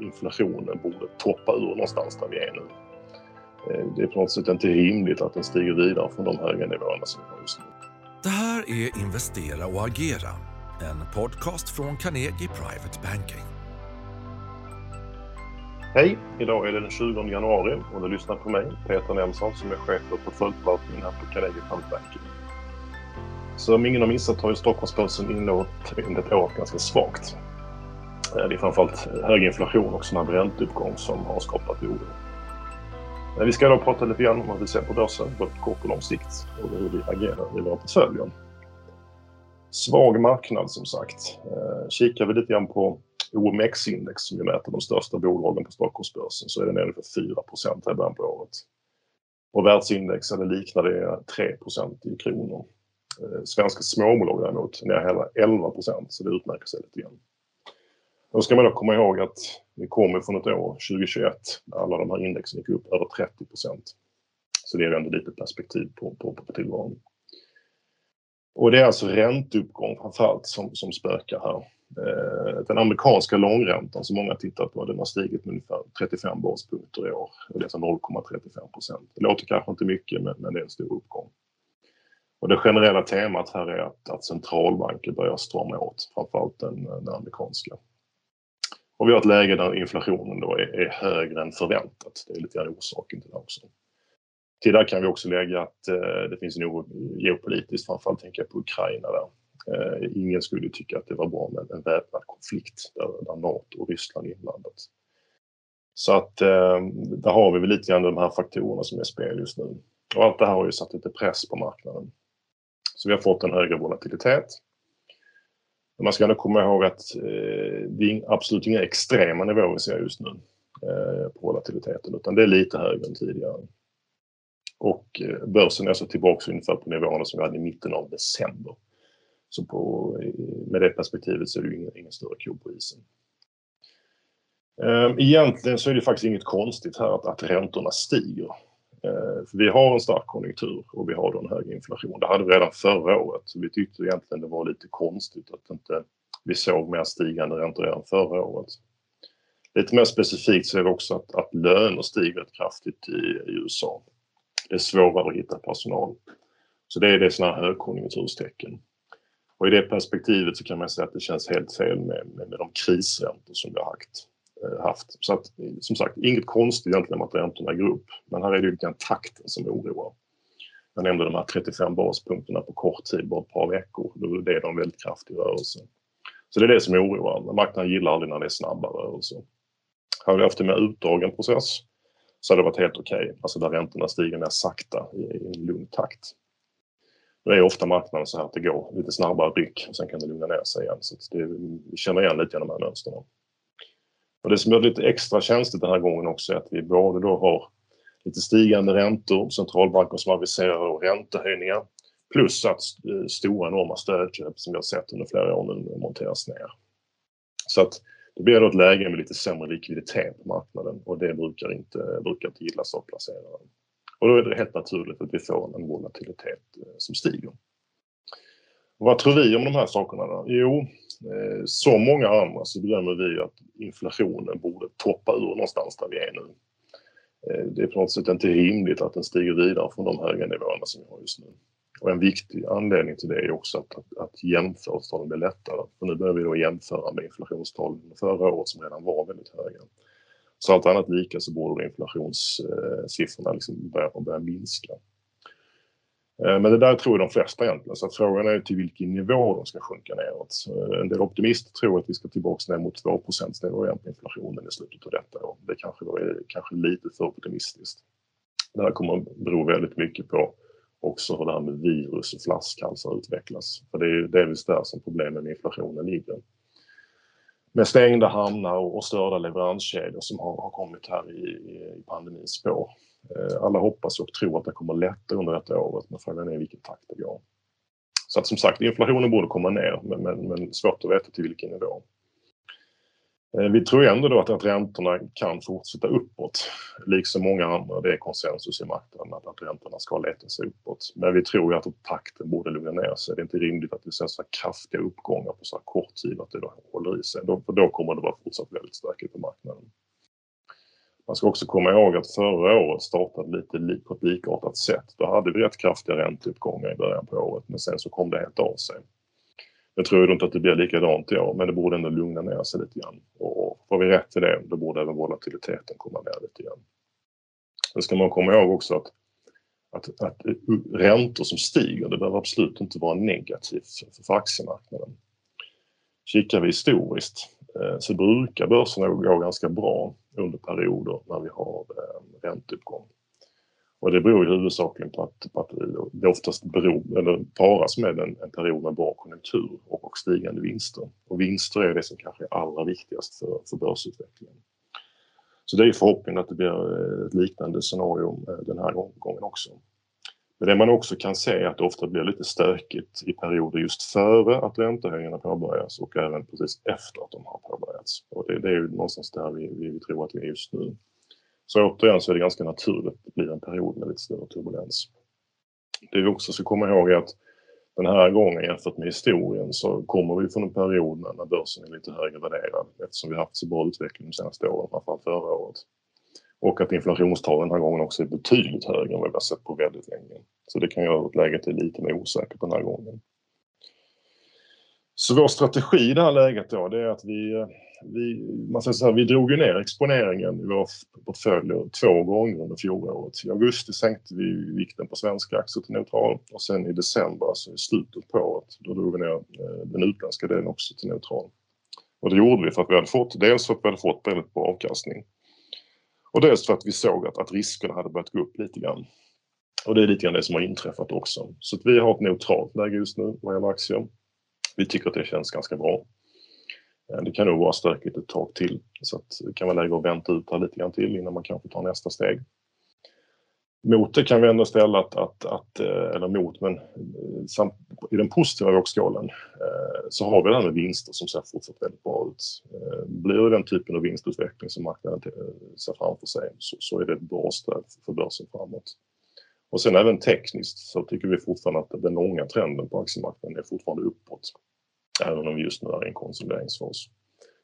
inflationen borde toppa ur någonstans där vi är nu. Eh, det är på något sätt inte rimligt att den stiger vidare från de höga nivåerna som vi har just nu. Det här är Investera och agera, en podcast från Carnegie Private Banking. Hej! Idag är det den 20 januari och du lyssnar på mig, Peter Nelson, som är chef för portföljförvaltningen här på Carnegie Private Banking. Som ingen har missat har ju Stockholmsbörsen inlett ett år ganska svagt. Eh, det är framförallt hög inflation och snabb ränteuppgång som har skapat oro. Vi ska då prata lite grann om vad vi ser på börsen, både på kort och lång sikt och hur vi agerar i våra portföljer. Svag marknad som sagt. Eh, kikar vi lite grann på OMX-index som ju mäter de största bolagen på Stockholmsbörsen så är den nere för 4 här i början på året. Och världsindex eller liknande 3% i kronor. Eh, svenska småbolag däremot är hela 11% så det utmärker sig lite grann. Då ska man då komma ihåg att vi kommer från ett år, 2021, där alla de här indexen gick upp över 30% Så det är ändå lite perspektiv på, på, på tillvaron. Och det är alltså ränteuppgång framförallt som, som spökar här. Eh, den amerikanska långräntan som många tittat på, den har stigit med ungefär 35 baspunkter i år. Och det är alltså 0,35 procent. Det låter kanske inte mycket men, men det är en stor uppgång. Och det generella temat här är att, att centralbanker börjar strama åt, framförallt den, den amerikanska. Och vi har ett läge där inflationen då är, är högre än förväntat. Det är lite grann orsaken till det också. Till det kan vi också lägga att eh, det finns en oro geopolitiskt, framförallt tänker jag på Ukraina där. Eh, ingen skulle tycka att det var bra med en väpnad konflikt där, där NATO och Ryssland är inblandat. Så att eh, där har vi väl lite grann de här faktorerna som är i spel just nu. Och allt det här har ju satt lite press på marknaden. Så vi har fått en högre volatilitet. Men man ska ändå komma ihåg att eh, det är absolut inga extrema nivåer vi ser just nu eh, på volatiliteten utan det är lite högre än tidigare. Och eh, börsen är alltså tillbaka ungefär på nivåerna som vi hade i mitten av december. Så på, eh, med det perspektivet så är det ju ingen, ingen större ko på isen. Ehm, egentligen så är det faktiskt inget konstigt här att, att räntorna stiger. Eh, för vi har en stark konjunktur och vi har då en hög inflation. Det hade vi redan förra året. Så vi tyckte egentligen det var lite konstigt att inte vi såg mer stigande räntor redan förra året. Lite mer specifikt så är det också att, att löner stiger rätt kraftigt i, i USA. Det är svårare att hitta personal. Så det är det sådana här högkonjunkturstecken. Och i det perspektivet så kan man säga att det känns helt fel med, med, med de krisräntor som vi har haft. Eh, haft. Så att, som sagt, inget konstigt egentligen med att räntorna går upp. Men här är det ju takten som oroar. Jag nämnde de här 35 baspunkterna på kort tid, bara ett par veckor. Då är det en väldigt kraftig rörelse. Så det är det som oroar. Marknaden gillar aldrig när det är snabba rörelser. Hade vi haft en mer utdragen process så hade det varit helt okej. Okay. Alltså där räntorna stiger mer sakta i, en lugn takt. Nu är ofta marknaden så här att det går lite snabbare ryck och sen kan det lugna ner sig igen. Så det, vi känner igen lite av de här mönstren. Och det som är lite extra känsligt den här gången också är att vi både då har lite stigande räntor, centralbanker som aviserar räntehöjningar plus att eh, stora enorma stödköp som vi har sett under flera år nu monteras ner. Så att det blir då ett läge med lite sämre likviditet på marknaden och det brukar inte, brukar inte gillas av placerare. Och då är det helt naturligt att vi får en volatilitet eh, som stiger. Vad tror vi om de här sakerna då? Jo, Eh, som många andra så bedömer vi att inflationen borde toppa ur någonstans där vi är nu. Eh, det är på något sätt inte rimligt att den stiger vidare från de höga nivåerna som vi har just nu. Och en viktig anledning till det är också att, att, att jämförelsetalen blir lättare. För nu börjar vi då jämföra med inflationstalen förra året som redan var väldigt höga. Så allt annat lika så borde inflationssiffrorna liksom börja, börja minska. Eh, men det där tror jag de flesta egentligen, så frågan är till vilken nivå de ska sjunka neråt. Eh, en del optimister tror att vi ska tillbaka ner mot 2 nivå igen på inflationen i slutet av detta år. Det kanske då är kanske lite för optimistiskt. Det här kommer att bero väldigt mycket på också hur det här med virus och flaskhalsar utvecklas. För det är ju delvis där som problemen med inflationen ligger. Med stängda hamnar och störda leveranskedjor som har, har kommit här i, i pandemins spår. Eh, alla hoppas och tror att det kommer lätta under detta året men frågan är i vilken takt det går. Så att som sagt, inflationen borde komma ner men, men, men svårt att veta till vilken nivå. Eh, vi tror ändå då att, att räntorna kan fortsätta uppåt. Liksom många andra, det är konsensus i marknaden att, att räntorna ska leta sig uppåt. Men vi tror ju att takten borde lugna ner sig. Det är inte rimligt att vi ser så kraftiga uppgångar på så här kort tid att det då håller i sig. Då, för då kommer det vara fortsatt väldigt stökigt på marknaden. Man ska också komma ihåg att förra året startade lite på ett likartat sätt. Då hade vi rätt kraftiga ränteuppgångar i början på året men sen så kom det helt av sig. Jag tror inte att det blir likadant i år men det borde ändå lugna ner sig lite grann. Och får vi rätt i det då borde även volatiliteten komma ner lite grann. Sen ska man komma ihåg också att, att, att räntor som stiger det behöver absolut inte vara negativt för, aktiemarknaden. Kikar vi historiskt eh, så brukar börserna gå ganska bra under perioder när vi har eh, ränteuppgång. Och det beror ju huvudsakligen på att, på att det oftast beror, eller paras med en, en period med bra konjunktur och, och stigande vinster. Och vinster är det som kanske är allra viktigast för, för börsutvecklingen. Så det är förhoppningen att det blir ett liknande scenario eh, den här gången också. Men det man också kan se är att det ofta blir lite stökigt i perioder just före att räntehöjningarna påbörjas och även precis efter att de har plats. Och det, det är ju någonstans där vi, vi tror att vi är just nu. Så återigen så är det ganska naturligt att det blir en period med lite större turbulens. Det vi också ska komma ihåg är att den här gången jämfört med historien så kommer vi från en period när börsen är lite högre värderad eftersom vi haft så bra utveckling de senaste åren, framförallt förra året. Och att inflationstalen den här gången också är betydligt högre än vad vi har sett på väldigt länge. Så det kan göra att läget är lite mer osäkert den här gången. Så vår strategi i det här läget då, det är att vi, vi, man säger så här, vi drog ju ner exponeringen i våra portföljer två gånger under fjolåret. I augusti sänkte vi vikten på svenska aktier till neutral och sen i december, alltså i slutet på året, då drog vi ner eh, den utländska delen också till neutral. Och det gjorde vi för att vi hade fått, dels för att vi hade fått väldigt bra avkastning och dels för att vi såg att, att riskerna hade börjat gå upp lite grann. Och det är lite grann det som har inträffat också. Så att vi har ett neutralt läge just nu vad gäller aktier. Vi tycker att det känns ganska bra. Eh, det kan nog vara stökigt ett tag till så att det kan vara läge att vänta ut här lite grann till innan man kanske tar nästa steg. Mot det kan vi ändå ställa att, att, att eh, eller mot, men eh, samt, i den positiva vågskålen så har vi det här med vinster som ser fortsatt väldigt bra ut. Blir det den typen av vinstutveckling som marknaden ser framför sig så, så är det ett bra stöd för börsen framåt. Och sen även tekniskt så tycker vi fortfarande att den långa trenden på aktiemarknaden är fortfarande uppåt. Även om vi just nu är i en konsolideringsfas.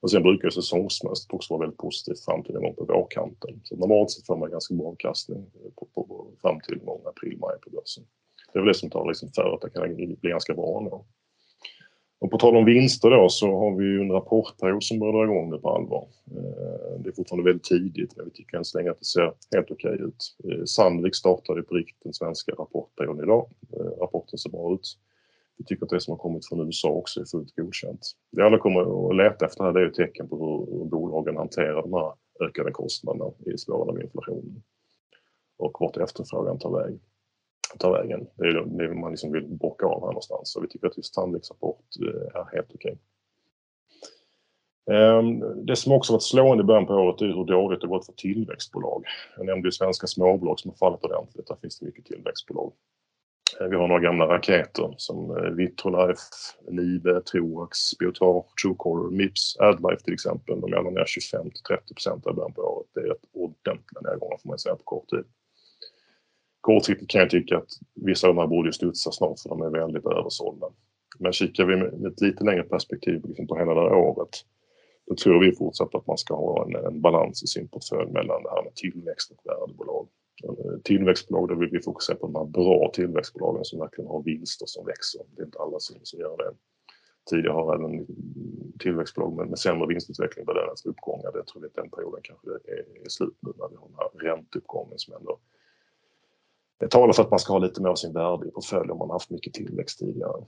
Och sen brukar säsongsmässigt också vara väldigt positivt fram till någon gång på vårkanten. Så normalt sett får man ganska bra avkastning på, på, på, fram till någon april, maj på börsen. Det är väl det som talar liksom för att det kan bli ganska bra ändå. Och på tal om vinster då så har vi ju en rapportperiod som börjar dra igång nu på allvar. Eh, det är fortfarande väldigt tidigt men vi tycker än så länge att det ser helt okej ut. Eh, Sandvik startade på riktigt den svenska rapportperioden idag. Eh, rapporten ser bra ut. Vi tycker att det som har kommit från USA också är fullt godkänt. Det alla kommer att leta efter här det är ju tecken på hur bolagen hanterar de här ökade kostnaderna i spåren av inflationen och vart efterfrågan tar väg ta vägen. Det är det man liksom vill bocka av här någonstans. Så vi tycker att just Sandviks liksom eh, är helt okej. Ehm, det som också varit slående i början på året är hur dåligt det gått för tillväxtbolag. Jag nämnde ju svenska småbolag som har fallit ordentligt. Där finns det mycket tillväxtbolag. Ehm, vi har några gamla raketer som eh, Vitrolife, Nibe, Troax, Biotar, Truecaller, Mips, Adlife till exempel. De är alla ner 25 till 30 procent i början på året. Det är ett ordentliga nedgångar får man säga på kort tid kortsiktigt kan jag tycka att vissa av de här borde studsa snart för de är väldigt översålda. Men kikar vi med ett lite längre perspektiv liksom på hela det här året då tror vi fortsatt att man ska ha en, en balans i sin portfölj mellan det här med tillväxt och värdebolag. Eh, tillväxtbolag, då vill vi fokusera på de här bra tillväxtbolagen som verkligen har vinster som växer. Det är inte alla som, som gör det. Tidigare har även tillväxtbolag med, med sämre vinstutveckling belönats för uppgångar. Det tror vi att den perioden kanske är, är slut nu när vi har den här ränteuppgången som ändå det talar för att man ska ha lite mer av sin värde i portföljen om man haft mycket tillväxt tidigare.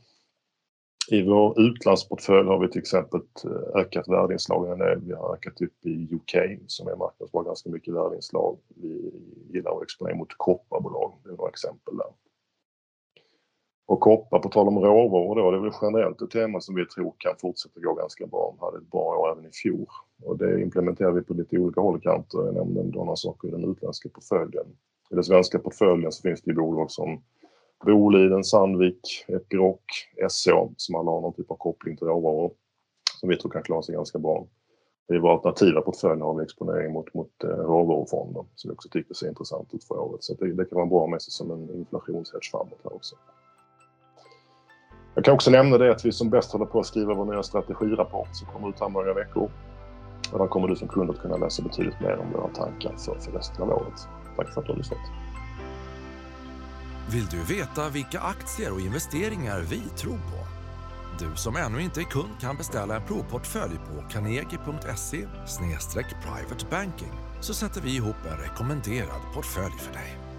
I vår utlandsportfölj har vi till exempel eh, ökat värdeinslagen en del. Vi har ökat upp i UK som är en marknad som har ganska mycket värdeinslag. Vi gillar att exponera mot kopparbolag. Det är några exempel där. Och koppar, på tal om råvaror då, det är väl generellt ett tema som vi tror kan fortsätta gå ganska bra. Vi hade ett bra år även i fjol. Och det implementerar vi på lite olika håll och kanter. Jag nämnde några saker i den utländska portföljen. I den svenska portföljen så finns det ju bolag som Boliden, Sandvik, Epiroc, SCA som alla har någon typ av koppling till råvaror som vi tror kan klara sig ganska bra. I vår alternativa portfölj har vi exponering mot, mot eh, råvarufonden råvarufonder som vi också tycker ser intressant ut för året. Så det, det kan vara bra med sig som en inflationshedge framåt här också. Jag kan också nämna det att vi som bäst håller på att skriva vår nya strategirapport som kommer ut här om några veckor. Och där kommer du som kund att kunna läsa betydligt mer om våra tankar för, för resten av året. Tack för att du har lyssnat. Vill du veta vilka aktier och investeringar vi tror på? Du som ännu inte är kund kan beställa en provportfölj på carnegie.se privatebanking så sätter vi ihop en rekommenderad portfölj för dig.